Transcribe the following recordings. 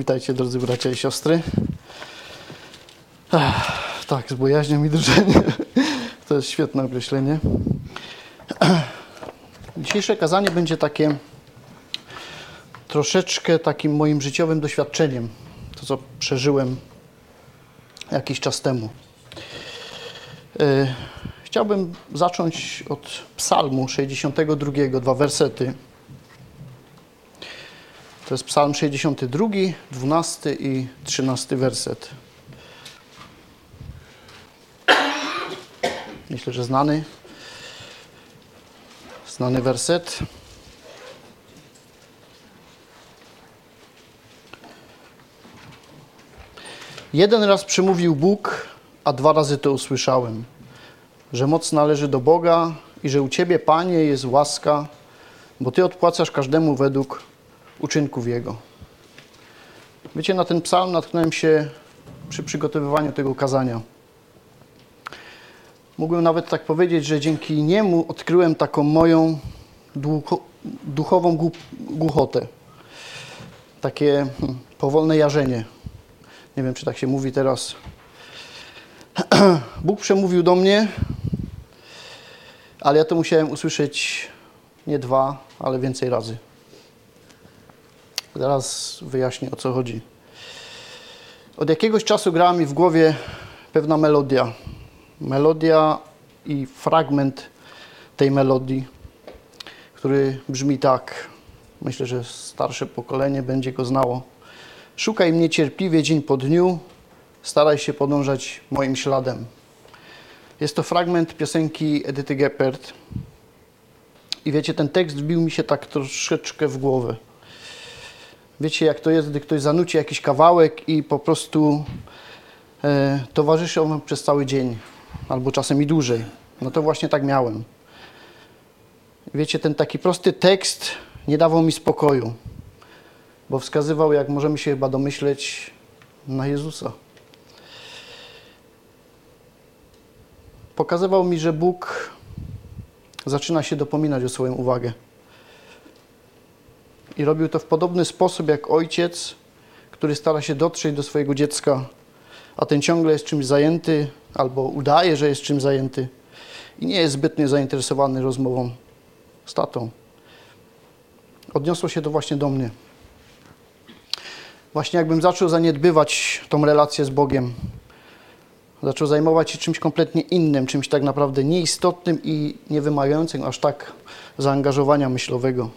Witajcie drodzy bracia i siostry. Ech, tak, z bojaźnią i drżeniem. To jest świetne określenie. Dzisiejsze kazanie będzie takie troszeczkę takim moim życiowym doświadczeniem. To, co przeżyłem jakiś czas temu. Chciałbym zacząć od Psalmu 62, dwa wersety. To jest Psalm 62, 12 i 13 werset. Myślę, że znany. Znany werset. Jeden raz przemówił Bóg, a dwa razy to usłyszałem, że moc należy do Boga i że u Ciebie, Panie, jest łaska, bo Ty odpłacasz każdemu według uczynków Jego. Wiecie, na ten psalm natknąłem się przy przygotowywaniu tego kazania. Mógłbym nawet tak powiedzieć, że dzięki niemu odkryłem taką moją ducho, duchową głuchotę. Takie hmm, powolne jarzenie. Nie wiem, czy tak się mówi teraz. Bóg przemówił do mnie, ale ja to musiałem usłyszeć nie dwa, ale więcej razy. Zaraz wyjaśnię o co chodzi. Od jakiegoś czasu grała mi w głowie pewna melodia. Melodia i fragment tej melodii, który brzmi tak. Myślę, że starsze pokolenie będzie go znało. Szukaj mnie cierpliwie dzień po dniu, staraj się podążać moim śladem. Jest to fragment piosenki Edyty Geppert. I wiecie, ten tekst wbił mi się tak troszeczkę w głowę. Wiecie, jak to jest, gdy ktoś zanuci jakiś kawałek i po prostu e, towarzyszy on przez cały dzień, albo czasem i dłużej. No to właśnie tak miałem. Wiecie, ten taki prosty tekst nie dawał mi spokoju, bo wskazywał, jak możemy się chyba domyśleć, na Jezusa. Pokazywał mi, że Bóg zaczyna się dopominać o swoją uwagę. I robił to w podobny sposób jak ojciec, który stara się dotrzeć do swojego dziecka, a ten ciągle jest czymś zajęty albo udaje, że jest czymś zajęty i nie jest zbytnio zainteresowany rozmową z tatą. Odniosło się to właśnie do mnie. Właśnie jakbym zaczął zaniedbywać tą relację z Bogiem, zaczął zajmować się czymś kompletnie innym, czymś tak naprawdę nieistotnym i niewymagającym aż tak zaangażowania myślowego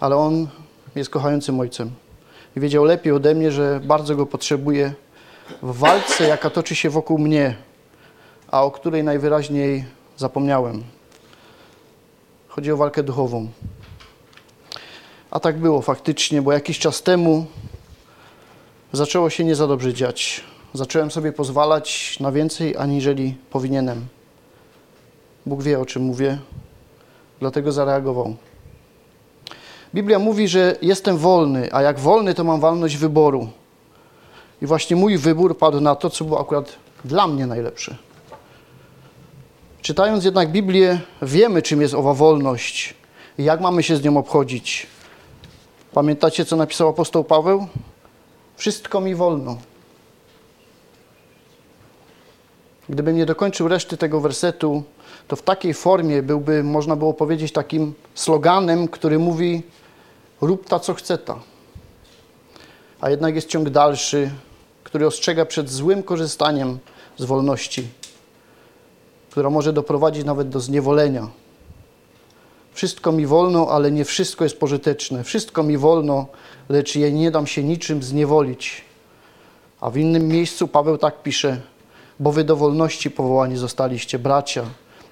ale on jest kochającym ojcem. I wiedział lepiej ode mnie, że bardzo go potrzebuję w walce, jaka toczy się wokół mnie, a o której najwyraźniej zapomniałem. Chodzi o walkę duchową. A tak było faktycznie, bo jakiś czas temu zaczęło się nie za dobrze dziać. Zacząłem sobie pozwalać na więcej, aniżeli powinienem. Bóg wie, o czym mówię, dlatego zareagował. Biblia mówi, że jestem wolny, a jak wolny, to mam wolność wyboru. I właśnie mój wybór padł na to, co było akurat dla mnie najlepsze. Czytając jednak Biblię, wiemy, czym jest owa wolność i jak mamy się z nią obchodzić. Pamiętacie, co napisał apostoł Paweł? Wszystko mi wolno. Gdybym nie dokończył reszty tego wersetu, to w takiej formie byłby, można było powiedzieć, takim sloganem, który mówi: rób ta, co chce ta. A jednak jest ciąg dalszy, który ostrzega przed złym korzystaniem z wolności, która może doprowadzić nawet do zniewolenia. Wszystko mi wolno, ale nie wszystko jest pożyteczne. Wszystko mi wolno, lecz ja nie dam się niczym zniewolić. A w innym miejscu Paweł tak pisze: Bo wy do wolności powołani zostaliście, bracia.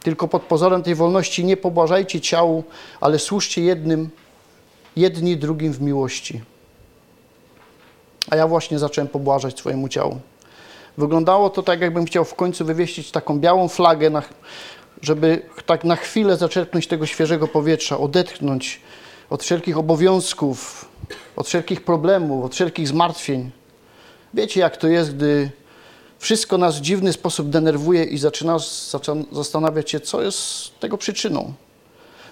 Tylko pod pozorem tej wolności nie pobłażajcie ciału, ale służcie jednym jedni drugim w miłości. A ja właśnie zacząłem pobłażać swojemu ciału. Wyglądało to tak, jakbym chciał w końcu wywieścić taką białą flagę, na, żeby tak na chwilę zaczerpnąć tego świeżego powietrza, odetchnąć od wszelkich obowiązków, od wszelkich problemów, od wszelkich zmartwień. Wiecie, jak to jest, gdy wszystko nas w dziwny sposób denerwuje i zaczynasz zastanawiać się, co jest tego przyczyną.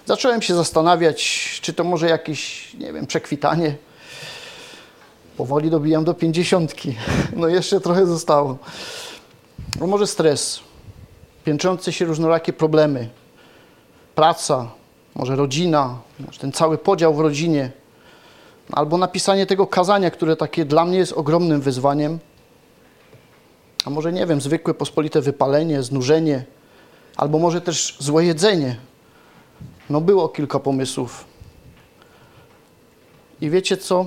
Zacząłem się zastanawiać, czy to może jakieś, nie wiem, przekwitanie. Powoli dobijam do pięćdziesiątki. No jeszcze trochę zostało. No może stres, piętrzące się różnorakie problemy, praca, może rodzina, może ten cały podział w rodzinie, albo napisanie tego kazania, które takie dla mnie jest ogromnym wyzwaniem, a może nie wiem, zwykłe pospolite wypalenie, znużenie, albo może też złe jedzenie. No było kilka pomysłów. I wiecie co?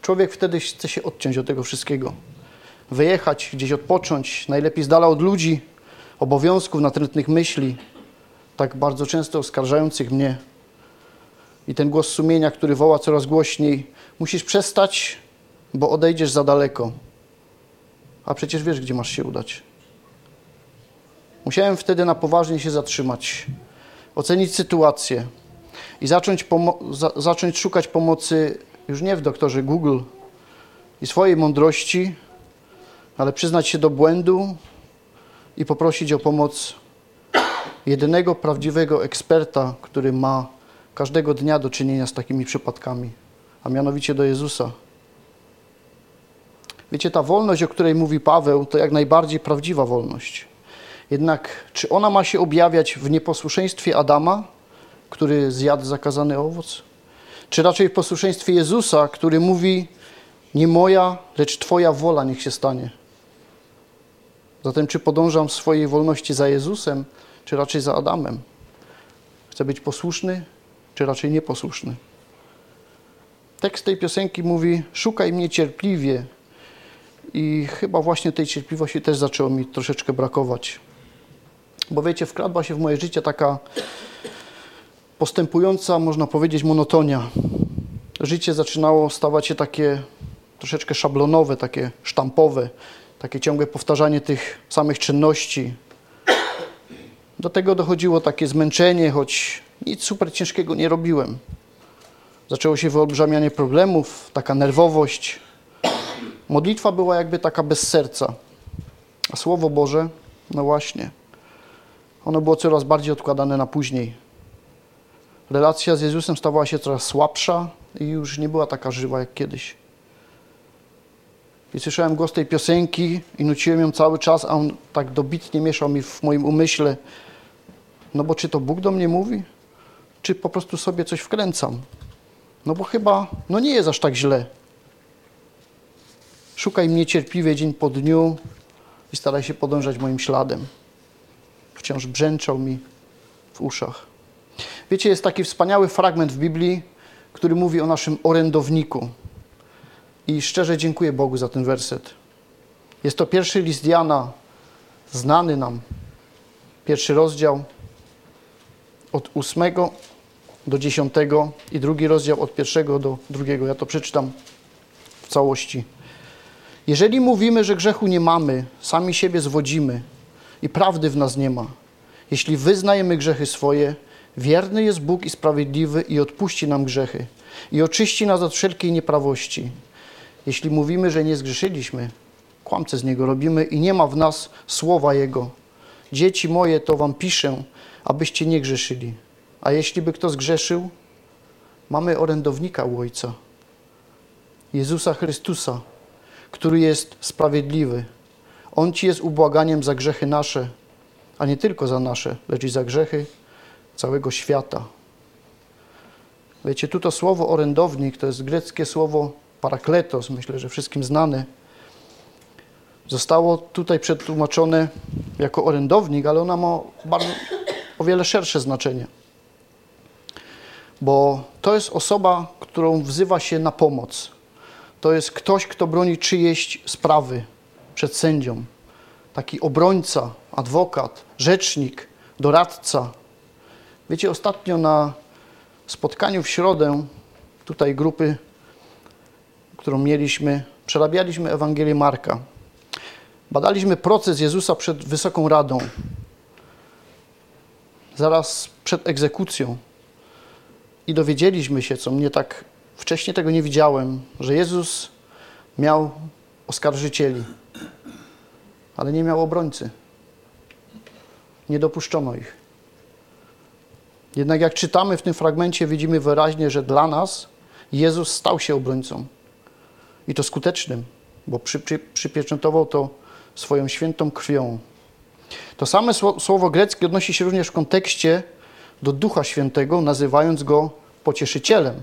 Człowiek wtedy chce się odciąć od tego wszystkiego. Wyjechać, gdzieś odpocząć, najlepiej z dala od ludzi, obowiązków, natrętnych myśli, tak bardzo często oskarżających mnie. I ten głos sumienia, który woła coraz głośniej, musisz przestać, bo odejdziesz za daleko. A przecież wiesz, gdzie masz się udać. Musiałem wtedy na poważnie się zatrzymać, ocenić sytuację i zacząć, za zacząć szukać pomocy już nie w doktorze Google i swojej mądrości, ale przyznać się do błędu i poprosić o pomoc jedynego prawdziwego eksperta, który ma każdego dnia do czynienia z takimi przypadkami, a mianowicie do Jezusa. Wiecie, ta wolność, o której mówi Paweł, to jak najbardziej prawdziwa wolność. Jednak czy ona ma się objawiać w nieposłuszeństwie Adama, który zjadł zakazany owoc? Czy raczej w posłuszeństwie Jezusa, który mówi: Nie moja, lecz Twoja wola niech się stanie? Zatem, czy podążam w swojej wolności za Jezusem, czy raczej za Adamem? Chcę być posłuszny, czy raczej nieposłuszny? Tekst tej piosenki mówi: Szukaj mnie cierpliwie. I chyba właśnie tej cierpliwości też zaczęło mi troszeczkę brakować. Bo wiecie, wkradła się w moje życie taka postępująca, można powiedzieć, monotonia. Życie zaczynało stawać się takie troszeczkę szablonowe, takie sztampowe, takie ciągłe powtarzanie tych samych czynności. Do tego dochodziło takie zmęczenie, choć nic super ciężkiego nie robiłem. Zaczęło się wyolbrzymianie problemów, taka nerwowość. Modlitwa była jakby taka bez serca. A Słowo Boże, no właśnie, ono było coraz bardziej odkładane na później. Relacja z Jezusem stawała się coraz słabsza i już nie była taka żywa jak kiedyś. I słyszałem głos tej piosenki i nuciłem ją cały czas, a on tak dobitnie mieszał mi w moim umyśle. No bo czy to Bóg do mnie mówi? Czy po prostu sobie coś wkręcam? No bo chyba, no nie jest aż tak źle. Szukaj mnie cierpliwie dzień po dniu i staraj się podążać moim śladem. Wciąż brzęczał mi w uszach. Wiecie, jest taki wspaniały fragment w Biblii, który mówi o naszym orędowniku. I szczerze dziękuję Bogu za ten werset. Jest to pierwszy list Jana, znany nam. Pierwszy rozdział od ósmego do dziesiątego i drugi rozdział od pierwszego do drugiego. Ja to przeczytam w całości. Jeżeli mówimy, że grzechu nie mamy, sami siebie zwodzimy i prawdy w nas nie ma. Jeśli wyznajemy grzechy swoje, wierny jest Bóg i sprawiedliwy i odpuści nam grzechy i oczyści nas od wszelkiej nieprawości. Jeśli mówimy, że nie zgrzeszyliśmy, kłamce z Niego robimy i nie ma w nas słowa Jego. Dzieci moje, to wam piszę, abyście nie grzeszyli. A jeśli by kto zgrzeszył, mamy orędownika u Ojca, Jezusa Chrystusa, który jest sprawiedliwy. On Ci jest ubłaganiem za grzechy nasze, a nie tylko za nasze, lecz i za grzechy całego świata. Wiecie, tu to słowo orędownik to jest greckie słowo parakletos, myślę, że wszystkim znane. Zostało tutaj przetłumaczone jako orędownik, ale ona ma bardzo, o wiele szersze znaczenie. Bo to jest osoba, którą wzywa się na pomoc. To jest ktoś, kto broni czyjeś sprawy przed sędzią. Taki obrońca, adwokat, rzecznik, doradca. Wiecie, ostatnio na spotkaniu w środę tutaj grupy którą mieliśmy, przerabialiśmy Ewangelię Marka. Badaliśmy proces Jezusa przed Wysoką Radą, zaraz przed egzekucją. I dowiedzieliśmy się, co mnie tak wcześniej tego nie widziałem, że Jezus miał oskarżycieli, ale nie miał obrońcy. Nie dopuszczono ich. Jednak jak czytamy w tym fragmencie, widzimy wyraźnie, że dla nas Jezus stał się obrońcą. i to skutecznym, bo przy, przy, przypieczętował to swoją świętą krwią. To same słowo greckie odnosi się również w kontekście do Ducha Świętego, nazywając go pocieszycielem.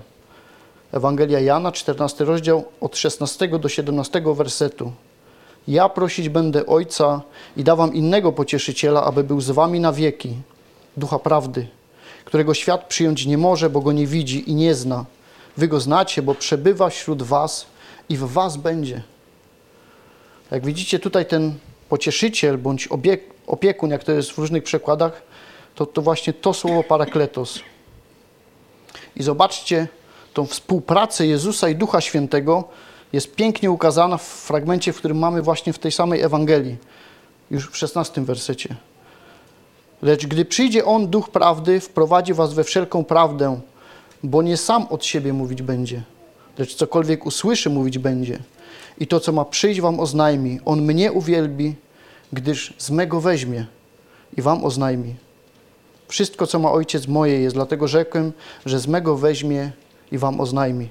Ewangelia Jana, 14 rozdział, od 16 do 17 wersetu. Ja prosić będę Ojca i dawam innego pocieszyciela, aby był z wami na wieki, Ducha Prawdy, którego świat przyjąć nie może, bo go nie widzi i nie zna. Wy go znacie, bo przebywa wśród was i w was będzie. Jak widzicie tutaj ten pocieszyciel bądź opiekun, jak to jest w różnych przekładach, to, to właśnie to słowo parakletos. I zobaczcie tą współpracę Jezusa i Ducha Świętego jest pięknie ukazana w fragmencie, w którym mamy właśnie w tej samej Ewangelii, już w szesnastym wersecie. Lecz gdy przyjdzie On, Duch Prawdy, wprowadzi was we wszelką prawdę, bo nie sam od siebie mówić będzie, lecz cokolwiek usłyszy, mówić będzie. I to, co ma przyjść, wam oznajmi. On mnie uwielbi, gdyż z mego weźmie i wam oznajmi. Wszystko, co ma ojciec moje jest, dlatego rzekłem, że z mego weźmie i wam oznajmi.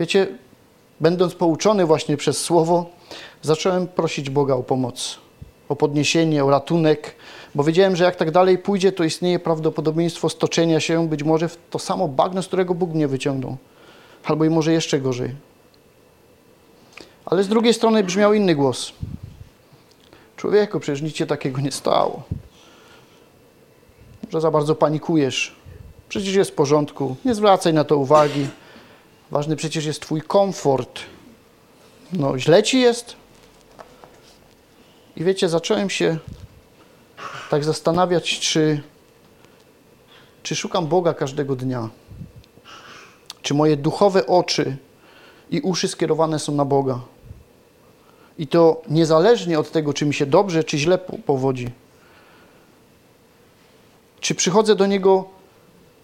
Wiecie, będąc pouczony właśnie przez słowo, zacząłem prosić Boga o pomoc, o podniesienie, o ratunek, bo wiedziałem, że jak tak dalej pójdzie, to istnieje prawdopodobieństwo stoczenia się być może w to samo bagno, z którego Bóg mnie wyciągnął, albo i może jeszcze gorzej. Ale z drugiej strony brzmiał inny głos. Człowieku, przecież nic się takiego nie stało. Może za bardzo panikujesz. Przecież jest w porządku. Nie zwracaj na to uwagi. Ważny przecież jest Twój komfort. No, źle ci jest. I wiecie, zacząłem się tak zastanawiać, czy, czy szukam Boga każdego dnia. Czy moje duchowe oczy i uszy skierowane są na Boga. I to niezależnie od tego, czy mi się dobrze, czy źle powodzi. Czy przychodzę do Niego,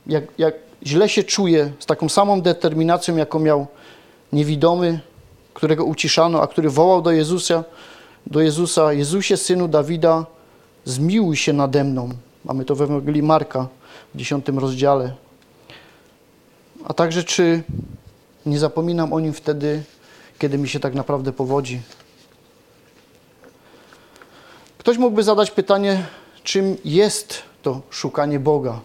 jak, jak źle się czuję, z taką samą determinacją, jaką miał niewidomy, którego uciszano, a który wołał do Jezusa, do Jezusa, Jezusie, Synu Dawida, zmiłuj się nade mną. Mamy to w Ewangelii Marka w dziesiątym rozdziale. A także czy nie zapominam o Nim wtedy, kiedy mi się tak naprawdę powodzi. Ktoś mógłby zadać pytanie, czym jest to szukanie Boga.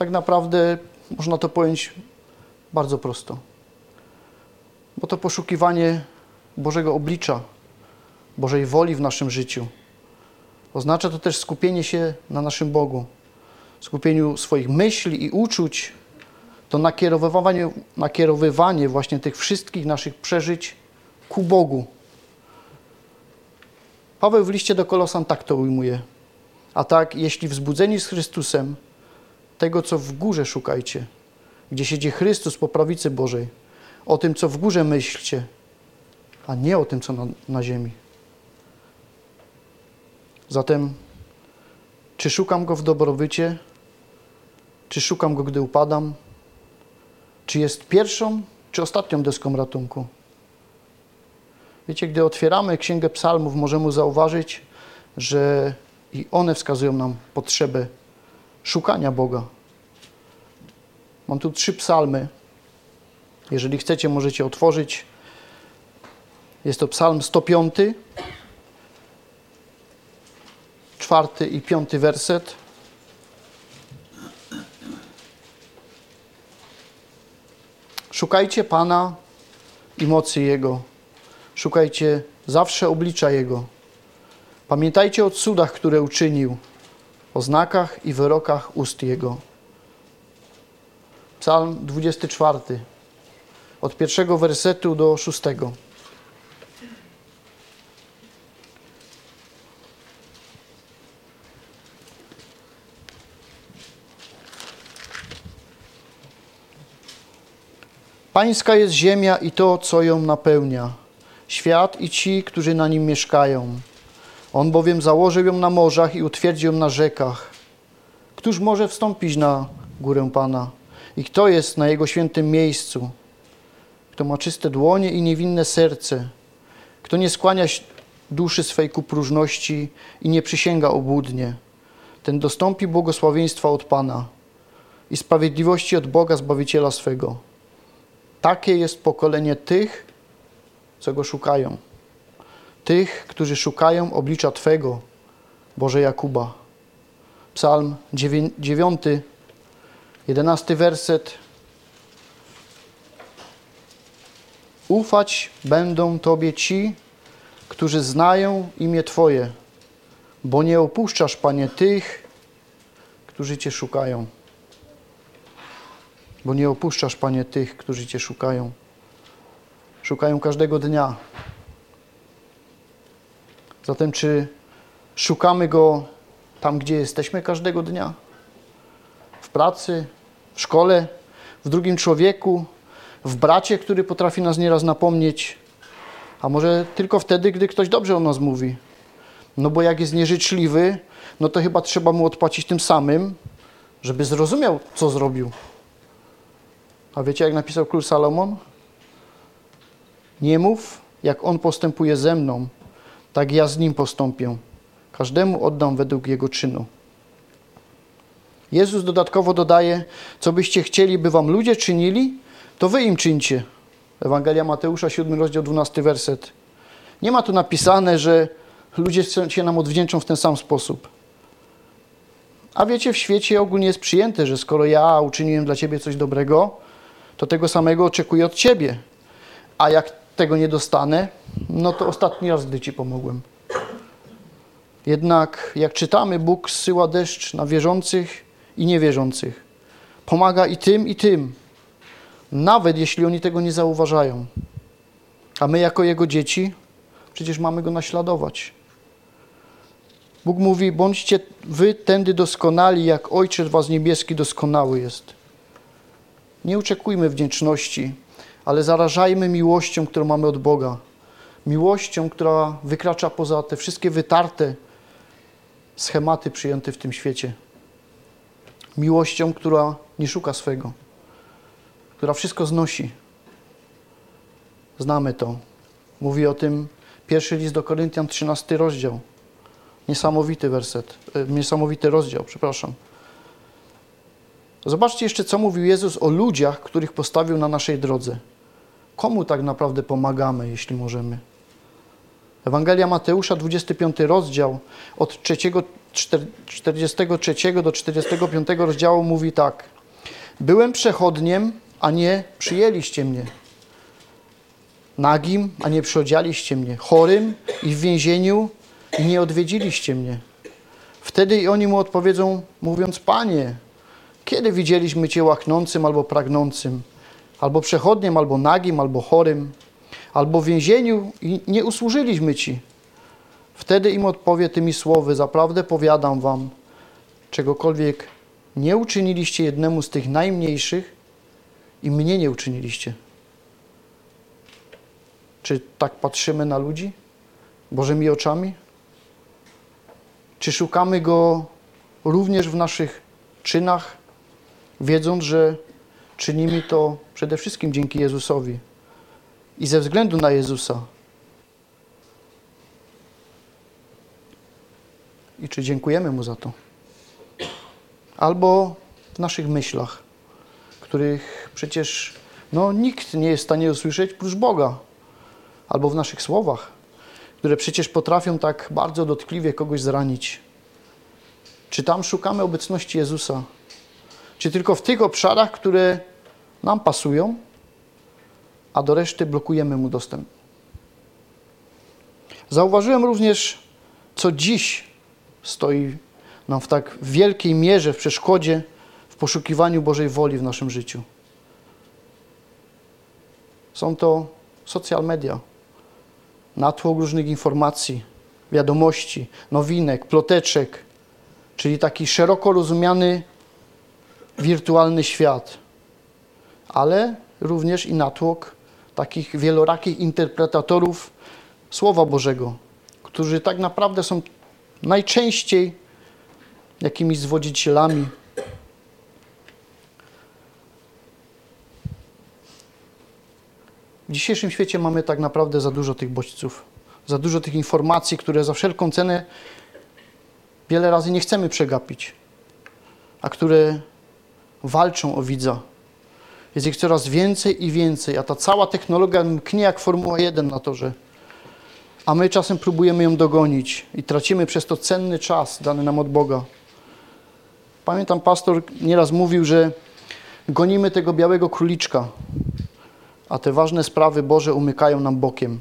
Tak naprawdę można to pojąć bardzo prosto. Bo to poszukiwanie Bożego oblicza, Bożej woli w naszym życiu. Oznacza to też skupienie się na naszym Bogu, skupieniu swoich myśli i uczuć, to nakierowywanie, nakierowywanie właśnie tych wszystkich naszych przeżyć ku Bogu. Paweł w liście do Kolosan tak to ujmuje. A tak, jeśli wzbudzeni z Chrystusem, tego, co w górze szukajcie, gdzie siedzi Chrystus po prawicy Bożej, o tym, co w górze myślcie, a nie o tym, co na, na ziemi. Zatem, czy szukam Go w dobrobycie, czy szukam Go, gdy upadam, czy jest pierwszą, czy ostatnią deską ratunku? Wiecie, gdy otwieramy Księgę Psalmów, możemy zauważyć, że i one wskazują nam potrzebę szukania Boga. Mam tu trzy psalmy. Jeżeli chcecie, możecie otworzyć. Jest to psalm 105, czwarty i piąty werset. Szukajcie Pana i mocy Jego. Szukajcie zawsze oblicza Jego. Pamiętajcie o cudach, które uczynił, o znakach i wyrokach ust Jego. Psalm 24, od pierwszego wersetu do szóstego. Pańska jest ziemia i to, co ją napełnia, świat i ci, którzy na nim mieszkają. On bowiem założył ją na morzach i utwierdził ją na rzekach. Któż może wstąpić na górę Pana? I kto jest na Jego świętym miejscu? Kto ma czyste dłonie i niewinne serce? Kto nie skłania duszy swej ku próżności i nie przysięga obłudnie? Ten dostąpi błogosławieństwa od Pana i sprawiedliwości od Boga Zbawiciela swego. Takie jest pokolenie tych, co go szukają. Tych, którzy szukają oblicza Twego, Boże Jakuba. Psalm 9, 11 werset. Ufać będą Tobie ci, którzy znają imię Twoje, bo nie opuszczasz, Panie, tych, którzy Cię szukają. Bo nie opuszczasz, Panie, tych, którzy Cię szukają. Szukają każdego dnia. Zatem, czy szukamy Go tam, gdzie jesteśmy każdego dnia? W pracy, w szkole, w drugim człowieku, w bracie, który potrafi nas nieraz napomnieć, a może tylko wtedy, gdy ktoś dobrze o nas mówi. No bo jak jest nieżyczliwy, no to chyba trzeba mu odpłacić tym samym, żeby zrozumiał, co zrobił. A wiecie, jak napisał król Salomon? Nie mów, jak on postępuje ze mną, tak ja z nim postąpię. Każdemu oddam według jego czynu. Jezus dodatkowo dodaje, co byście chcieli, by wam ludzie czynili, to wy im czyńcie. Ewangelia Mateusza, 7 rozdział, 12 werset. Nie ma tu napisane, że ludzie się nam odwdzięczą w ten sam sposób. A wiecie, w świecie ogólnie jest przyjęte, że skoro ja uczyniłem dla ciebie coś dobrego, to tego samego oczekuję od ciebie. A jak tego nie dostanę, no to ostatni raz, gdy ci pomogłem. Jednak jak czytamy, Bóg zsyła deszcz na wierzących i niewierzących. Pomaga i tym, i tym. Nawet jeśli oni tego nie zauważają. A my, jako Jego dzieci, przecież mamy Go naśladować. Bóg mówi: bądźcie wy tędy doskonali, jak Ojciec Was niebieski doskonały jest. Nie oczekujmy wdzięczności, ale zarażajmy miłością, którą mamy od Boga. Miłością, która wykracza poza te wszystkie wytarte schematy przyjęte w tym świecie. Miłością, która nie szuka swego, która wszystko znosi. Znamy to. Mówi o tym pierwszy list do Koryntian, 13 rozdział. Niesamowity werset, e, niesamowity rozdział, przepraszam. Zobaczcie jeszcze, co mówił Jezus o ludziach, których postawił na naszej drodze. Komu tak naprawdę pomagamy, jeśli możemy? Ewangelia Mateusza, 25 rozdział, od 3, 43 do 45 rozdziału mówi tak. Byłem przechodniem, a nie przyjęliście mnie. Nagim, a nie przyodzialiście mnie. Chorym i w więzieniu i nie odwiedziliście mnie. Wtedy i oni mu odpowiedzą, mówiąc, Panie, kiedy widzieliśmy Cię łaknącym albo pragnącym, albo przechodniem, albo nagim, albo chorym, albo w więzieniu i nie usłużyliśmy Ci? Wtedy im odpowie tymi słowy, zaprawdę powiadam Wam, czegokolwiek nie uczyniliście jednemu z tych najmniejszych i mnie nie uczyniliście. Czy tak patrzymy na ludzi Bożymi oczami? Czy szukamy Go również w naszych czynach, wiedząc, że czynimy to przede wszystkim dzięki Jezusowi i ze względu na Jezusa? I czy dziękujemy Mu za to? Albo w naszych myślach, których przecież no, nikt nie jest w stanie usłyszeć prócz Boga, albo w naszych słowach które przecież potrafią tak bardzo dotkliwie kogoś zranić. Czy tam szukamy obecności Jezusa? Czy tylko w tych obszarach, które nam pasują, a do reszty blokujemy mu dostęp? Zauważyłem również, co dziś stoi nam w tak wielkiej mierze w przeszkodzie w poszukiwaniu Bożej woli w naszym życiu. Są to social media natłok różnych informacji, wiadomości, nowinek, ploteczek, czyli taki szeroko rozumiany wirtualny świat, ale również i natłok takich wielorakich interpretatorów Słowa Bożego, którzy tak naprawdę są najczęściej jakimiś zwodzicielami. W dzisiejszym świecie mamy tak naprawdę za dużo tych bodźców, za dużo tych informacji, które za wszelką cenę wiele razy nie chcemy przegapić, a które walczą o widza, Jest ich coraz więcej i więcej, a ta cała technologia mknie jak Formuła 1 na torze. A my czasem próbujemy ją dogonić i tracimy przez to cenny czas dany nam od Boga. Pamiętam, pastor nieraz mówił, że gonimy tego białego króliczka, a te ważne sprawy Boże umykają nam bokiem.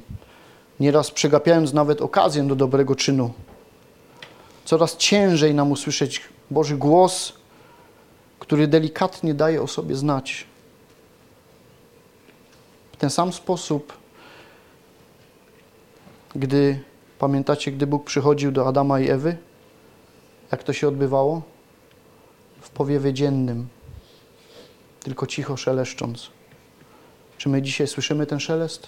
Nieraz przegapiając nawet okazję do dobrego czynu. Coraz ciężej nam usłyszeć Boży głos, który delikatnie daje o sobie znać. Ten sam sposób, gdy pamiętacie, gdy Bóg przychodził do Adama i Ewy, jak to się odbywało? W powiewie dziennym, tylko cicho szeleszcząc. Czy my dzisiaj słyszymy ten szelest?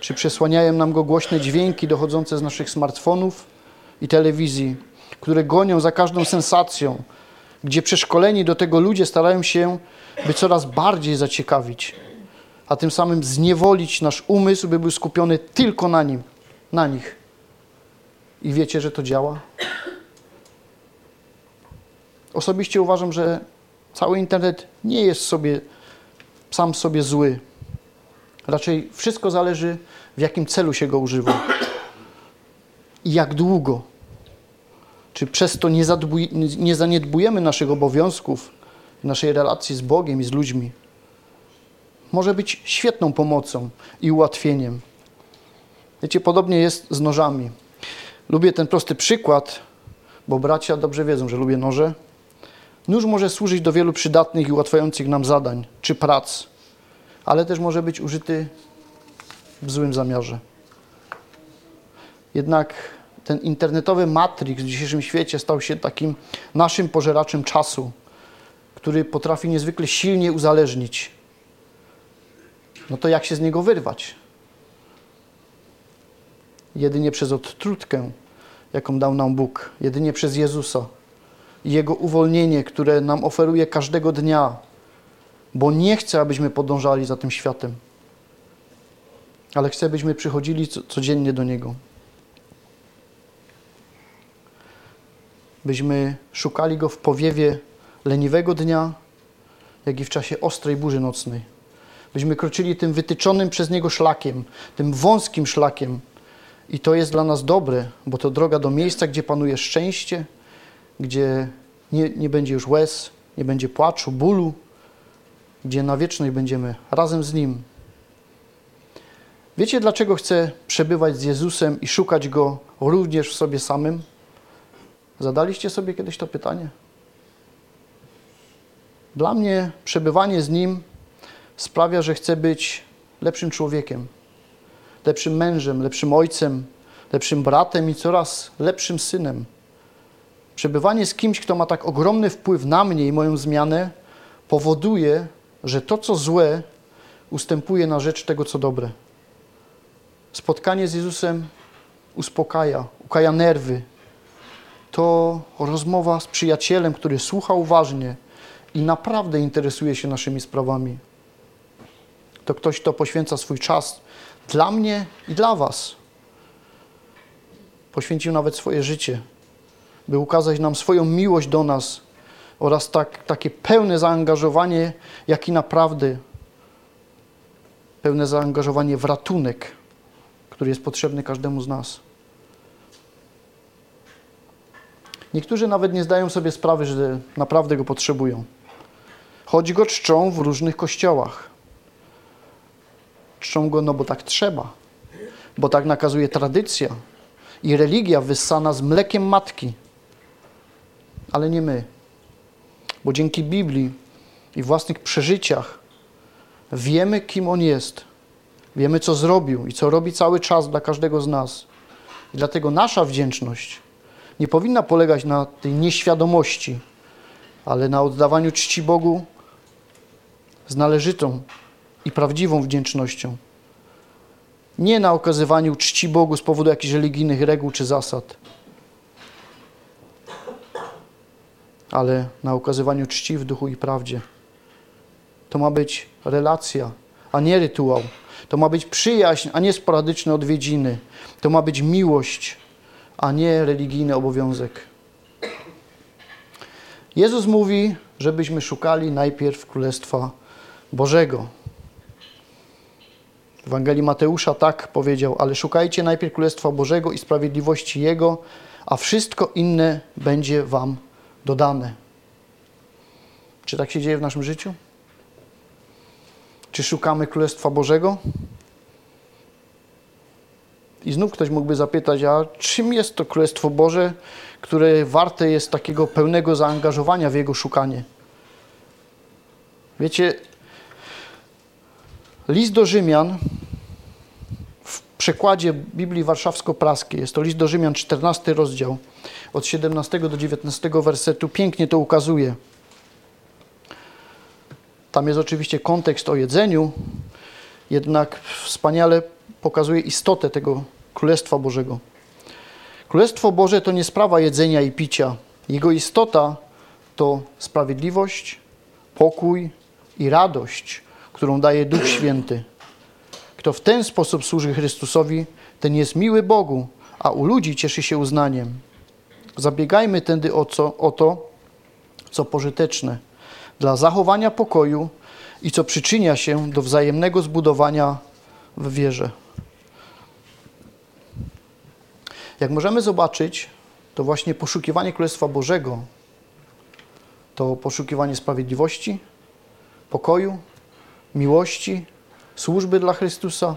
Czy przesłaniają nam go głośne dźwięki dochodzące z naszych smartfonów i telewizji, które gonią za każdą sensacją, gdzie przeszkoleni do tego ludzie starają się, by coraz bardziej zaciekawić, a tym samym zniewolić nasz umysł, by był skupiony tylko na nim, na nich. I wiecie, że to działa? Osobiście uważam, że cały internet nie jest sobie sam sobie zły. Raczej wszystko zależy, w jakim celu się go używa i jak długo. Czy przez to nie, nie zaniedbujemy naszych obowiązków, naszej relacji z Bogiem i z ludźmi? Może być świetną pomocą i ułatwieniem. Wiecie, podobnie jest z nożami. Lubię ten prosty przykład, bo bracia dobrze wiedzą, że lubię noże. Nóż może służyć do wielu przydatnych i ułatwiających nam zadań czy prac, ale też może być użyty w złym zamiarze. Jednak ten internetowy matrix w dzisiejszym świecie stał się takim naszym pożeraczem czasu, który potrafi niezwykle silnie uzależnić. No to jak się z niego wyrwać? Jedynie przez odtrutkę, jaką dał nam Bóg, jedynie przez Jezusa i Jego uwolnienie, które nam oferuje każdego dnia, bo nie chce, abyśmy podążali za tym światem, ale chce, abyśmy przychodzili codziennie do Niego. byśmy szukali Go w powiewie leniwego dnia, jak i w czasie ostrej burzy nocnej. Byśmy kroczyli tym wytyczonym przez Niego szlakiem, tym wąskim szlakiem. I to jest dla nas dobre, bo to droga do miejsca, gdzie panuje szczęście, gdzie nie, nie będzie już łez, nie będzie płaczu, bólu, gdzie na wieczność będziemy razem z Nim. Wiecie, dlaczego chcę przebywać z Jezusem i szukać Go również w sobie samym? Zadaliście sobie kiedyś to pytanie? Dla mnie przebywanie z Nim sprawia, że chcę być lepszym człowiekiem, lepszym mężem, lepszym ojcem, lepszym bratem i coraz lepszym synem. Przebywanie z kimś, kto ma tak ogromny wpływ na mnie i moją zmianę, powoduje, że to, co złe, ustępuje na rzecz tego, co dobre. Spotkanie z Jezusem uspokaja, ukaja nerwy, to rozmowa z przyjacielem, który słucha uważnie i naprawdę interesuje się naszymi sprawami. To ktoś, kto poświęca swój czas dla mnie i dla Was. Poświęcił nawet swoje życie, by ukazać nam swoją miłość do nas oraz tak, takie pełne zaangażowanie, jak i naprawdę pełne zaangażowanie w ratunek, który jest potrzebny każdemu z nas. Niektórzy nawet nie zdają sobie sprawy, że naprawdę go potrzebują. Choć go czczą w różnych kościołach. Czczą go, no bo tak trzeba, bo tak nakazuje tradycja i religia wyssana z mlekiem matki. Ale nie my, bo dzięki Biblii i własnych przeżyciach wiemy, kim on jest. Wiemy, co zrobił i co robi cały czas dla każdego z nas. I dlatego nasza wdzięczność nie powinna polegać na tej nieświadomości, ale na oddawaniu czci Bogu z należytą i prawdziwą wdzięcznością. Nie na okazywaniu czci Bogu z powodu jakichś religijnych reguł czy zasad, ale na okazywaniu czci w duchu i prawdzie. To ma być relacja, a nie rytuał. To ma być przyjaźń, a nie sporadyczne odwiedziny. To ma być miłość, a nie religijny obowiązek. Jezus mówi, żebyśmy szukali najpierw Królestwa Bożego. W Ewangelii Mateusza tak powiedział, ale szukajcie najpierw Królestwa Bożego i sprawiedliwości Jego, a wszystko inne będzie Wam dodane. Czy tak się dzieje w naszym życiu? Czy szukamy Królestwa Bożego? I znów ktoś mógłby zapytać, a czym jest to Królestwo Boże, które warte jest takiego pełnego zaangażowania w jego szukanie? Wiecie, list do Rzymian w przekładzie Biblii Warszawsko-Praskiej, jest to list do Rzymian, 14 rozdział, od 17 do 19 wersetu, pięknie to ukazuje. Tam jest oczywiście kontekst o jedzeniu, jednak wspaniale pokazuje istotę tego Królestwa Bożego. Królestwo Boże to nie sprawa jedzenia i picia. Jego istota to sprawiedliwość, pokój i radość, którą daje Duch Święty. Kto w ten sposób służy Chrystusowi, ten jest miły Bogu, a u ludzi cieszy się uznaniem. Zabiegajmy tędy o, co, o to, co pożyteczne, dla zachowania pokoju i co przyczynia się do wzajemnego zbudowania w wierze. Jak możemy zobaczyć, to właśnie poszukiwanie Królestwa Bożego to poszukiwanie sprawiedliwości, pokoju, miłości, służby dla Chrystusa,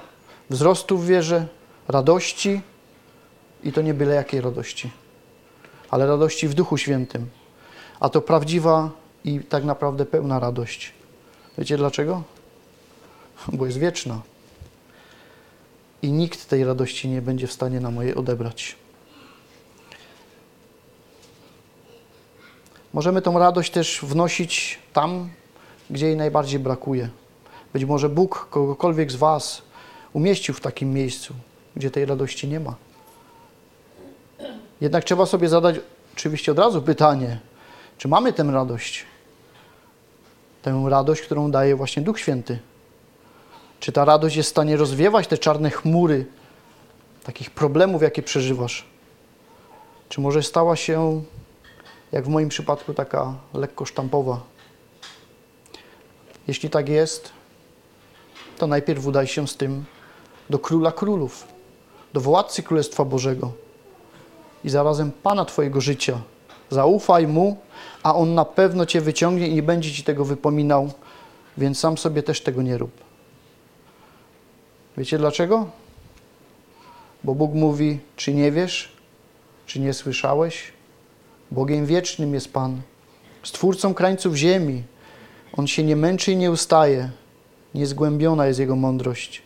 wzrostu w wierze, radości i to nie byle jakiej radości, ale radości w Duchu Świętym. A to prawdziwa i tak naprawdę pełna radość. Wiecie dlaczego? Bo jest wieczna i nikt tej radości nie będzie w stanie nam jej odebrać. Możemy tą radość też wnosić tam, gdzie jej najbardziej brakuje. Być może Bóg kogokolwiek z Was umieścił w takim miejscu, gdzie tej radości nie ma. Jednak trzeba sobie zadać oczywiście od razu pytanie, czy mamy tę radość? Tę radość, którą daje właśnie Duch Święty. Czy ta radość jest w stanie rozwiewać te czarne chmury takich problemów, jakie przeżywasz? Czy może stała się, jak w moim przypadku, taka lekko sztampowa? Jeśli tak jest, to najpierw udaj się z tym do Króla Królów, do Władcy Królestwa Bożego i zarazem Pana Twojego życia. Zaufaj Mu, a On na pewno Cię wyciągnie i nie będzie Ci tego wypominał, więc sam sobie też tego nie rób. Wiecie dlaczego? Bo Bóg mówi, czy nie wiesz, czy nie słyszałeś? Bogiem wiecznym jest Pan, Stwórcą krańców ziemi. On się nie męczy i nie ustaje. Niezgłębiona jest Jego mądrość.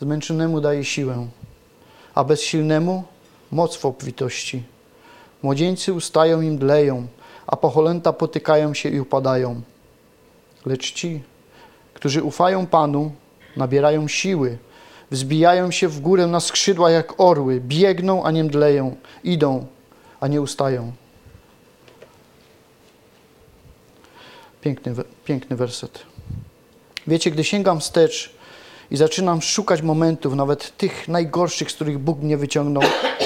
Zmęczonemu daje siłę, a bezsilnemu moc w obfitości. Młodzieńcy ustają i mdleją, a pocholęta potykają się i upadają. Lecz ci, którzy ufają Panu, nabierają siły, wzbijają się w górę na skrzydła jak orły, biegną, a nie mdleją, idą, a nie ustają. Piękny, piękny werset. Wiecie, gdy sięgam wstecz i zaczynam szukać momentów, nawet tych najgorszych, z których Bóg mnie wyciągnął,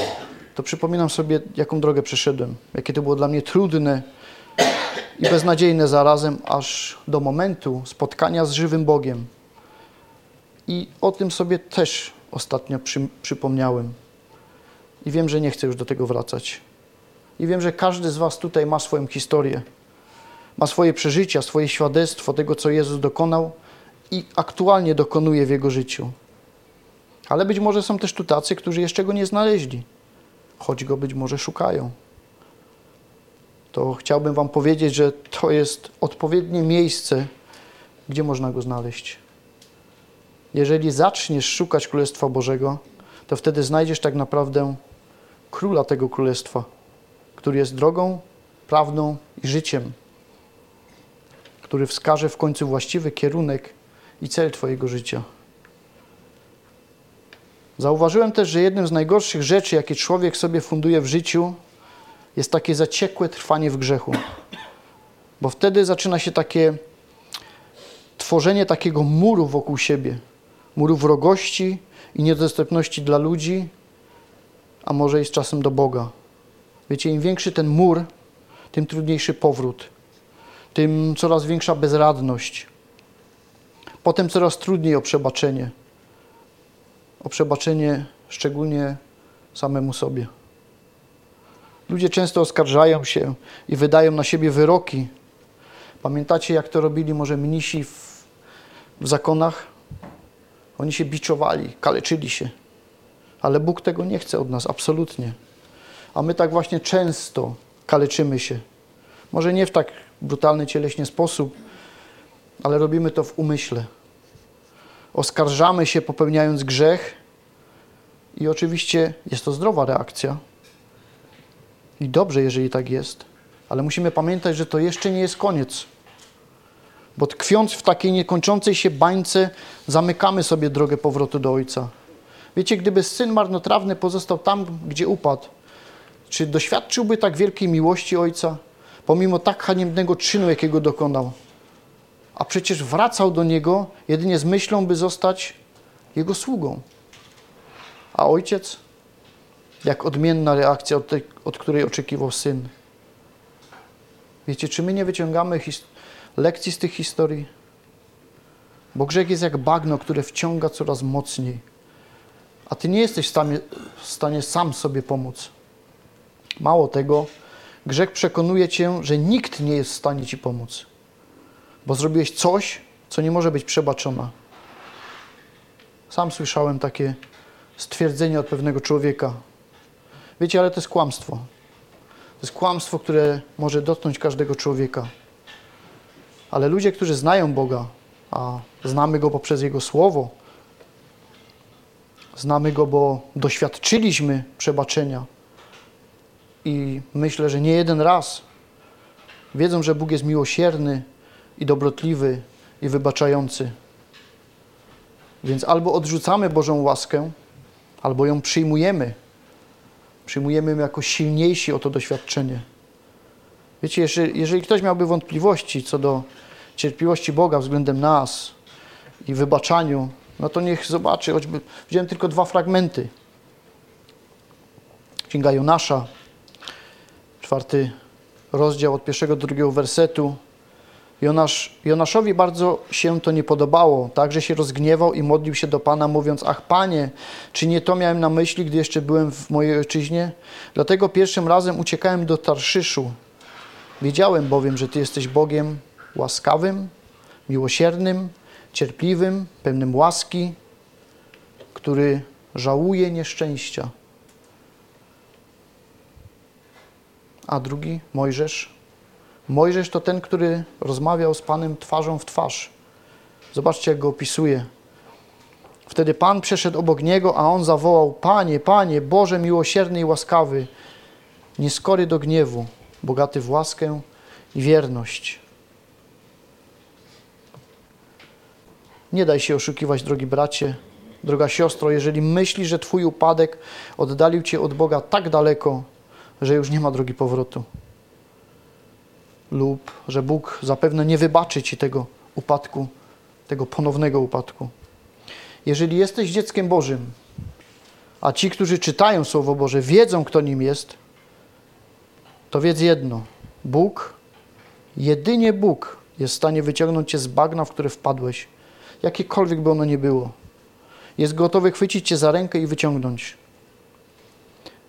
to przypominam sobie, jaką drogę przeszedłem, jakie to było dla mnie trudne i beznadziejne zarazem, aż do momentu spotkania z żywym Bogiem. I o tym sobie też ostatnio przy, przypomniałem. I wiem, że nie chcę już do tego wracać. I wiem, że każdy z Was tutaj ma swoją historię, ma swoje przeżycia, swoje świadectwo tego, co Jezus dokonał i aktualnie dokonuje w Jego życiu. Ale być może są też tu tacy, którzy jeszcze Go nie znaleźli, choć Go być może szukają. To chciałbym Wam powiedzieć, że to jest odpowiednie miejsce, gdzie można Go znaleźć. Jeżeli zaczniesz szukać Królestwa Bożego, to wtedy znajdziesz tak naprawdę króla tego królestwa, który jest drogą, prawdą i życiem, który wskaże w końcu właściwy kierunek i cel Twojego życia. Zauważyłem też, że jednym z najgorszych rzeczy, jakie człowiek sobie funduje w życiu, jest takie zaciekłe trwanie w grzechu. Bo wtedy zaczyna się takie tworzenie takiego muru wokół siebie muru wrogości i niedostępności dla ludzi, a może i z czasem do Boga. Wiecie, im większy ten mur, tym trudniejszy powrót, tym coraz większa bezradność. Potem coraz trudniej o przebaczenie. O przebaczenie szczególnie samemu sobie. Ludzie często oskarżają się i wydają na siebie wyroki. Pamiętacie, jak to robili może mnisi w, w zakonach? Oni się biczowali, kaleczyli się. Ale Bóg tego nie chce od nas, absolutnie. A my tak właśnie często kaleczymy się. Może nie w tak brutalny cieleśnie sposób, ale robimy to w umyśle. Oskarżamy się, popełniając grzech, i oczywiście jest to zdrowa reakcja. I dobrze, jeżeli tak jest, ale musimy pamiętać, że to jeszcze nie jest koniec. Bo tkwiąc w takiej niekończącej się bańce, zamykamy sobie drogę powrotu do Ojca. Wiecie, gdyby syn marnotrawny pozostał tam, gdzie upadł, czy doświadczyłby tak wielkiej miłości Ojca, pomimo tak haniebnego czynu, jakiego dokonał? A przecież wracał do Niego jedynie z myślą, by zostać Jego sługą. A Ojciec? Jak odmienna reakcja od, tej, od której oczekiwał Syn. Wiecie, czy my nie wyciągamy lekcji z tych historii? Bo grzech jest jak bagno, które wciąga coraz mocniej. A Ty nie jesteś w stanie, w stanie sam sobie pomóc. Mało tego, grzech przekonuje Cię, że nikt nie jest w stanie Ci pomóc. Bo zrobiłeś coś, co nie może być przebaczone. Sam słyszałem takie stwierdzenie od pewnego człowieka. Wiecie, ale to jest kłamstwo. To jest kłamstwo, które może dotknąć każdego człowieka. Ale ludzie, którzy znają Boga, a znamy Go poprzez Jego Słowo, znamy Go, bo doświadczyliśmy przebaczenia i myślę, że nie jeden raz wiedzą, że Bóg jest miłosierny i dobrotliwy i wybaczający. Więc albo odrzucamy Bożą łaskę, albo ją przyjmujemy. Przyjmujemy ją jako silniejsi o to doświadczenie. Wiecie, jeżeli, jeżeli ktoś miałby wątpliwości co do cierpliwości Boga względem nas i wybaczaniu, no to niech zobaczy, choćby wziąłem tylko dwa fragmenty. Księga Jonasza, czwarty rozdział od pierwszego do drugiego wersetu. Jonasz, Jonaszowi bardzo się to nie podobało, także się rozgniewał i modlił się do Pana, mówiąc, ach Panie, czy nie to miałem na myśli, gdy jeszcze byłem w mojej ojczyźnie? Dlatego pierwszym razem uciekałem do Tarszyszu. Wiedziałem bowiem, że Ty jesteś Bogiem łaskawym, miłosiernym, cierpliwym, pełnym łaski, który żałuje nieszczęścia. A drugi, Mojżesz, Mojżesz to ten, który rozmawiał z Panem twarzą w twarz. Zobaczcie, jak go opisuje. Wtedy Pan przeszedł obok niego, a on zawołał: Panie, Panie, Boże miłosierny i łaskawy, nieskory do gniewu, bogaty w łaskę i wierność. Nie daj się oszukiwać, drogi bracie, droga siostro, jeżeli myślisz, że Twój upadek oddalił Cię od Boga tak daleko, że już nie ma drogi powrotu lub że Bóg zapewne nie wybaczy ci tego upadku, tego ponownego upadku. Jeżeli jesteś dzieckiem Bożym, a ci, którzy czytają Słowo Boże, wiedzą, kto nim jest, to wiedz jedno: Bóg, jedynie Bóg jest w stanie wyciągnąć cię z bagna, w które wpadłeś, jakiekolwiek by ono nie było. Jest gotowy chwycić cię za rękę i wyciągnąć.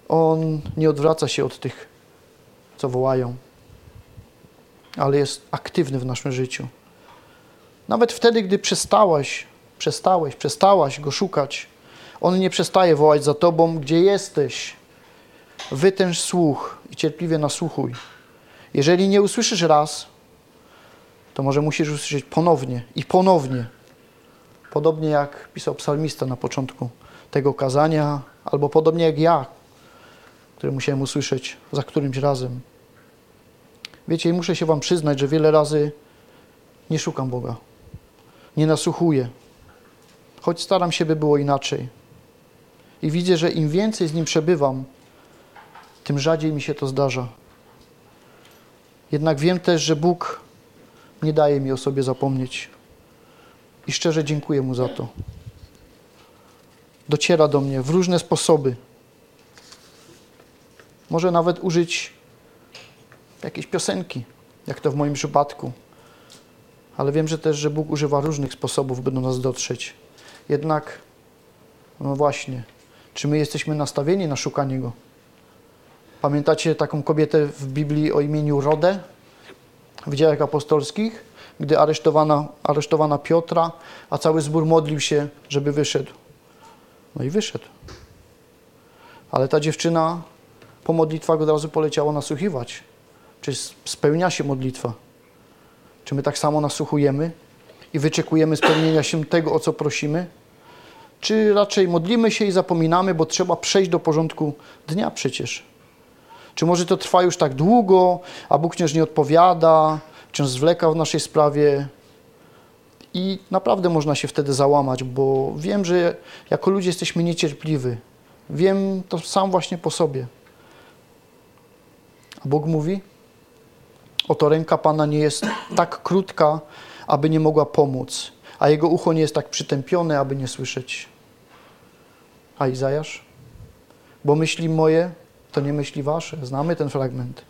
On nie odwraca się od tych, co wołają ale jest aktywny w naszym życiu. Nawet wtedy, gdy przestałeś, przestałeś, przestałaś go szukać, on nie przestaje wołać za tobą, gdzie jesteś. Wytęż słuch i cierpliwie nasłuchuj. Jeżeli nie usłyszysz raz, to może musisz usłyszeć ponownie i ponownie. Podobnie jak pisał psalmista na początku tego kazania, albo podobnie jak ja, który musiałem usłyszeć za którymś razem. Wiecie, muszę się Wam przyznać, że wiele razy nie szukam Boga, nie nasłuchuję, choć staram się, by było inaczej. I widzę, że im więcej z Nim przebywam, tym rzadziej mi się to zdarza. Jednak wiem też, że Bóg nie daje mi o sobie zapomnieć. I szczerze dziękuję Mu za to. Dociera do mnie w różne sposoby. Może nawet użyć jakieś piosenki, jak to w moim przypadku. ale wiem, że też, że Bóg używa różnych sposobów, by do nas dotrzeć. Jednak, no właśnie, czy my jesteśmy nastawieni na szukanie Go? Pamiętacie taką kobietę w Biblii o imieniu Rodę w dziejach apostolskich, gdy aresztowana, aresztowana Piotra, a cały zbór modlił się, żeby wyszedł. No i wyszedł. Ale ta dziewczyna po modlitwach od razu poleciała nasłuchiwać. Czy spełnia się modlitwa? Czy my tak samo nasłuchujemy i wyczekujemy spełnienia się tego, o co prosimy? Czy raczej modlimy się i zapominamy, bo trzeba przejść do porządku dnia przecież? Czy może to trwa już tak długo, a Bóg wciąż nie odpowiada, wciąż zwleka w naszej sprawie? I naprawdę można się wtedy załamać, bo wiem, że jako ludzie jesteśmy niecierpliwi. Wiem to sam właśnie po sobie. A Bóg mówi: Oto ręka Pana nie jest tak krótka, aby nie mogła pomóc, a jego ucho nie jest tak przytępione, aby nie słyszeć. A Izajasz? Bo myśli moje to nie myśli wasze. Znamy ten fragment.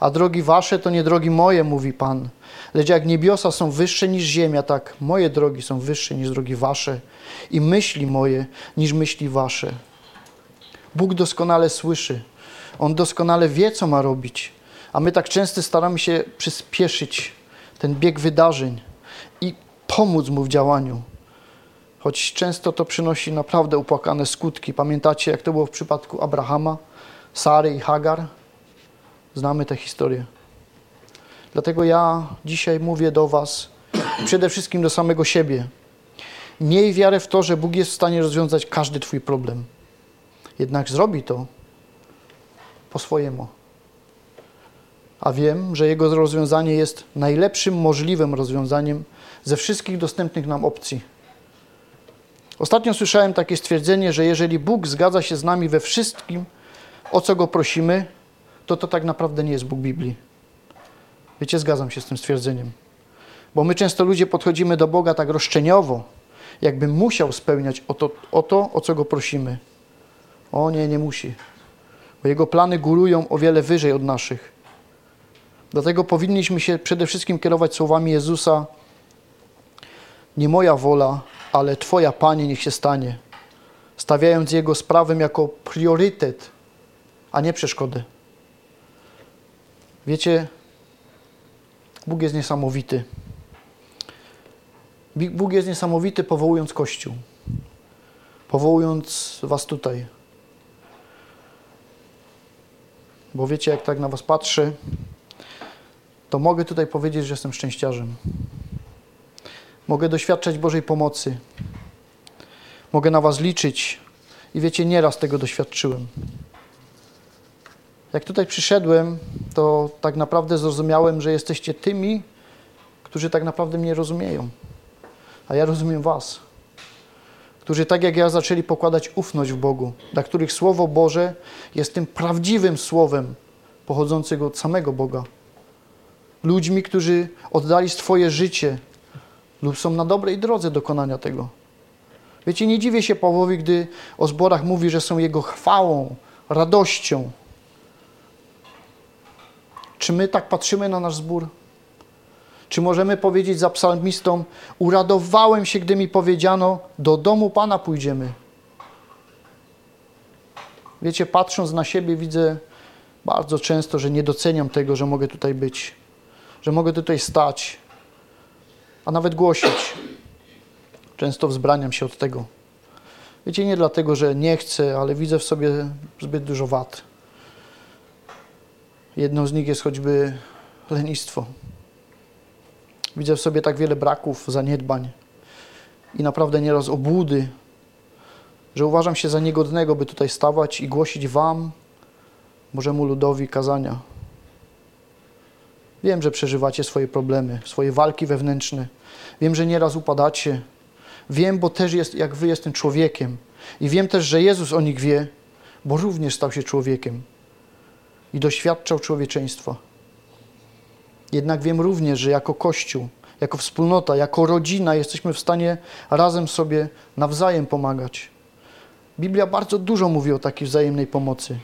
A drogi wasze to nie drogi moje, mówi Pan. Lecz jak niebiosa są wyższe niż ziemia, tak moje drogi są wyższe niż drogi wasze i myśli moje niż myśli wasze. Bóg doskonale słyszy. On doskonale wie, co ma robić. A my tak często staramy się przyspieszyć ten bieg wydarzeń i pomóc mu w działaniu. Choć często to przynosi naprawdę upłakane skutki. Pamiętacie, jak to było w przypadku Abrahama, Sary i Hagar? Znamy tę historię. Dlatego ja dzisiaj mówię do Was, przede wszystkim do samego siebie. Miej wiarę w to, że Bóg jest w stanie rozwiązać każdy Twój problem. Jednak zrobi to po swojemu. A wiem, że Jego rozwiązanie jest najlepszym możliwym rozwiązaniem ze wszystkich dostępnych nam opcji. Ostatnio słyszałem takie stwierdzenie, że jeżeli Bóg zgadza się z nami we wszystkim, o co Go prosimy, to to tak naprawdę nie jest Bóg Biblii. Wiecie, zgadzam się z tym stwierdzeniem. Bo my często ludzie podchodzimy do Boga tak roszczeniowo, jakby musiał spełniać o to, o to, o co Go prosimy. O nie, nie musi. Bo Jego plany górują o wiele wyżej od naszych. Dlatego powinniśmy się przede wszystkim kierować słowami Jezusa: Nie moja wola, ale Twoja, Panie, niech się stanie. Stawiając Jego sprawę jako priorytet, a nie przeszkodę. Wiecie, Bóg jest niesamowity. Bóg jest niesamowity, powołując Kościół, powołując Was tutaj. Bo wiecie, jak tak na Was patrzę, to mogę tutaj powiedzieć, że jestem szczęściarzem. Mogę doświadczać Bożej pomocy. Mogę na Was liczyć. I wiecie, nieraz tego doświadczyłem. Jak tutaj przyszedłem, to tak naprawdę zrozumiałem, że jesteście tymi, którzy tak naprawdę mnie rozumieją. A ja rozumiem Was. Którzy tak jak ja zaczęli pokładać ufność w Bogu, dla których Słowo Boże jest tym prawdziwym Słowem pochodzącego od samego Boga. Ludźmi, którzy oddali swoje życie lub są na dobrej drodze dokonania tego. Wiecie, nie dziwię się Pawłowi, gdy o zborach mówi, że są Jego chwałą, radością, czy my tak patrzymy na nasz zbór? Czy możemy powiedzieć za psalmistą: Uradowałem się, gdy mi powiedziano, do domu Pana pójdziemy? Wiecie, patrząc na siebie, widzę bardzo często, że nie doceniam tego, że mogę tutaj być, że mogę tutaj stać, a nawet głosić. Często wzbraniam się od tego. Wiecie, nie dlatego, że nie chcę, ale widzę w sobie zbyt dużo wad. Jedną z nich jest choćby lenistwo. Widzę w sobie tak wiele braków, zaniedbań i naprawdę nieraz obłudy, że uważam się za niegodnego, by tutaj stawać i głosić Wam, Bożemu ludowi kazania. Wiem, że przeżywacie swoje problemy, swoje walki wewnętrzne. Wiem, że nieraz upadacie. Wiem, bo też jest, jak Wy jestem człowiekiem. I wiem też, że Jezus o nich wie, bo również stał się człowiekiem i doświadczał człowieczeństwa. Jednak wiem również, że jako Kościół, jako wspólnota, jako rodzina jesteśmy w stanie razem sobie nawzajem pomagać. Biblia bardzo dużo mówi o takiej wzajemnej pomocy.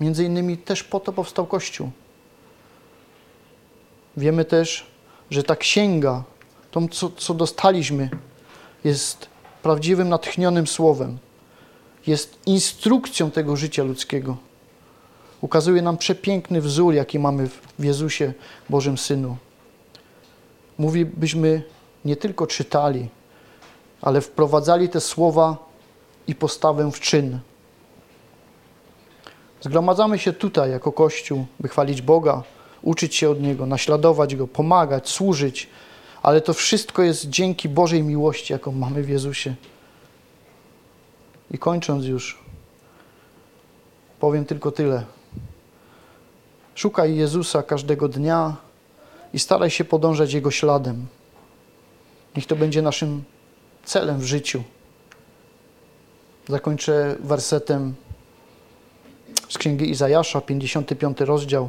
Między innymi też po to powstał Kościół. Wiemy też, że ta księga to co, co dostaliśmy, jest prawdziwym, natchnionym słowem. Jest instrukcją tego życia ludzkiego. Ukazuje nam przepiękny wzór, jaki mamy w Jezusie, Bożym Synu. Mówi, byśmy nie tylko czytali, ale wprowadzali te słowa i postawę w czyn. Zgromadzamy się tutaj jako Kościół, by chwalić Boga, uczyć się od Niego, naśladować Go, pomagać, służyć, ale to wszystko jest dzięki Bożej miłości, jaką mamy w Jezusie. I kończąc już, powiem tylko tyle. Szukaj Jezusa każdego dnia i staraj się podążać Jego śladem. Niech to będzie naszym celem w życiu. Zakończę wersetem z Księgi Izajasza, 55 rozdział,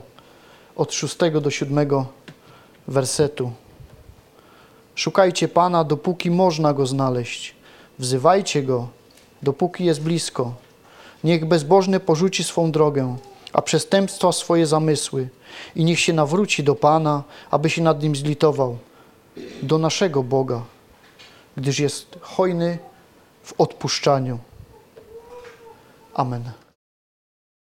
od 6 do 7 wersetu. Szukajcie Pana, dopóki można Go znaleźć. Wzywajcie Go, dopóki jest blisko. Niech bezbożny porzuci swą drogę, a przestępstwa swoje zamysły i niech się nawróci do Pana, aby się nad Nim zlitował, do naszego Boga, gdyż jest hojny w odpuszczaniu. Amen.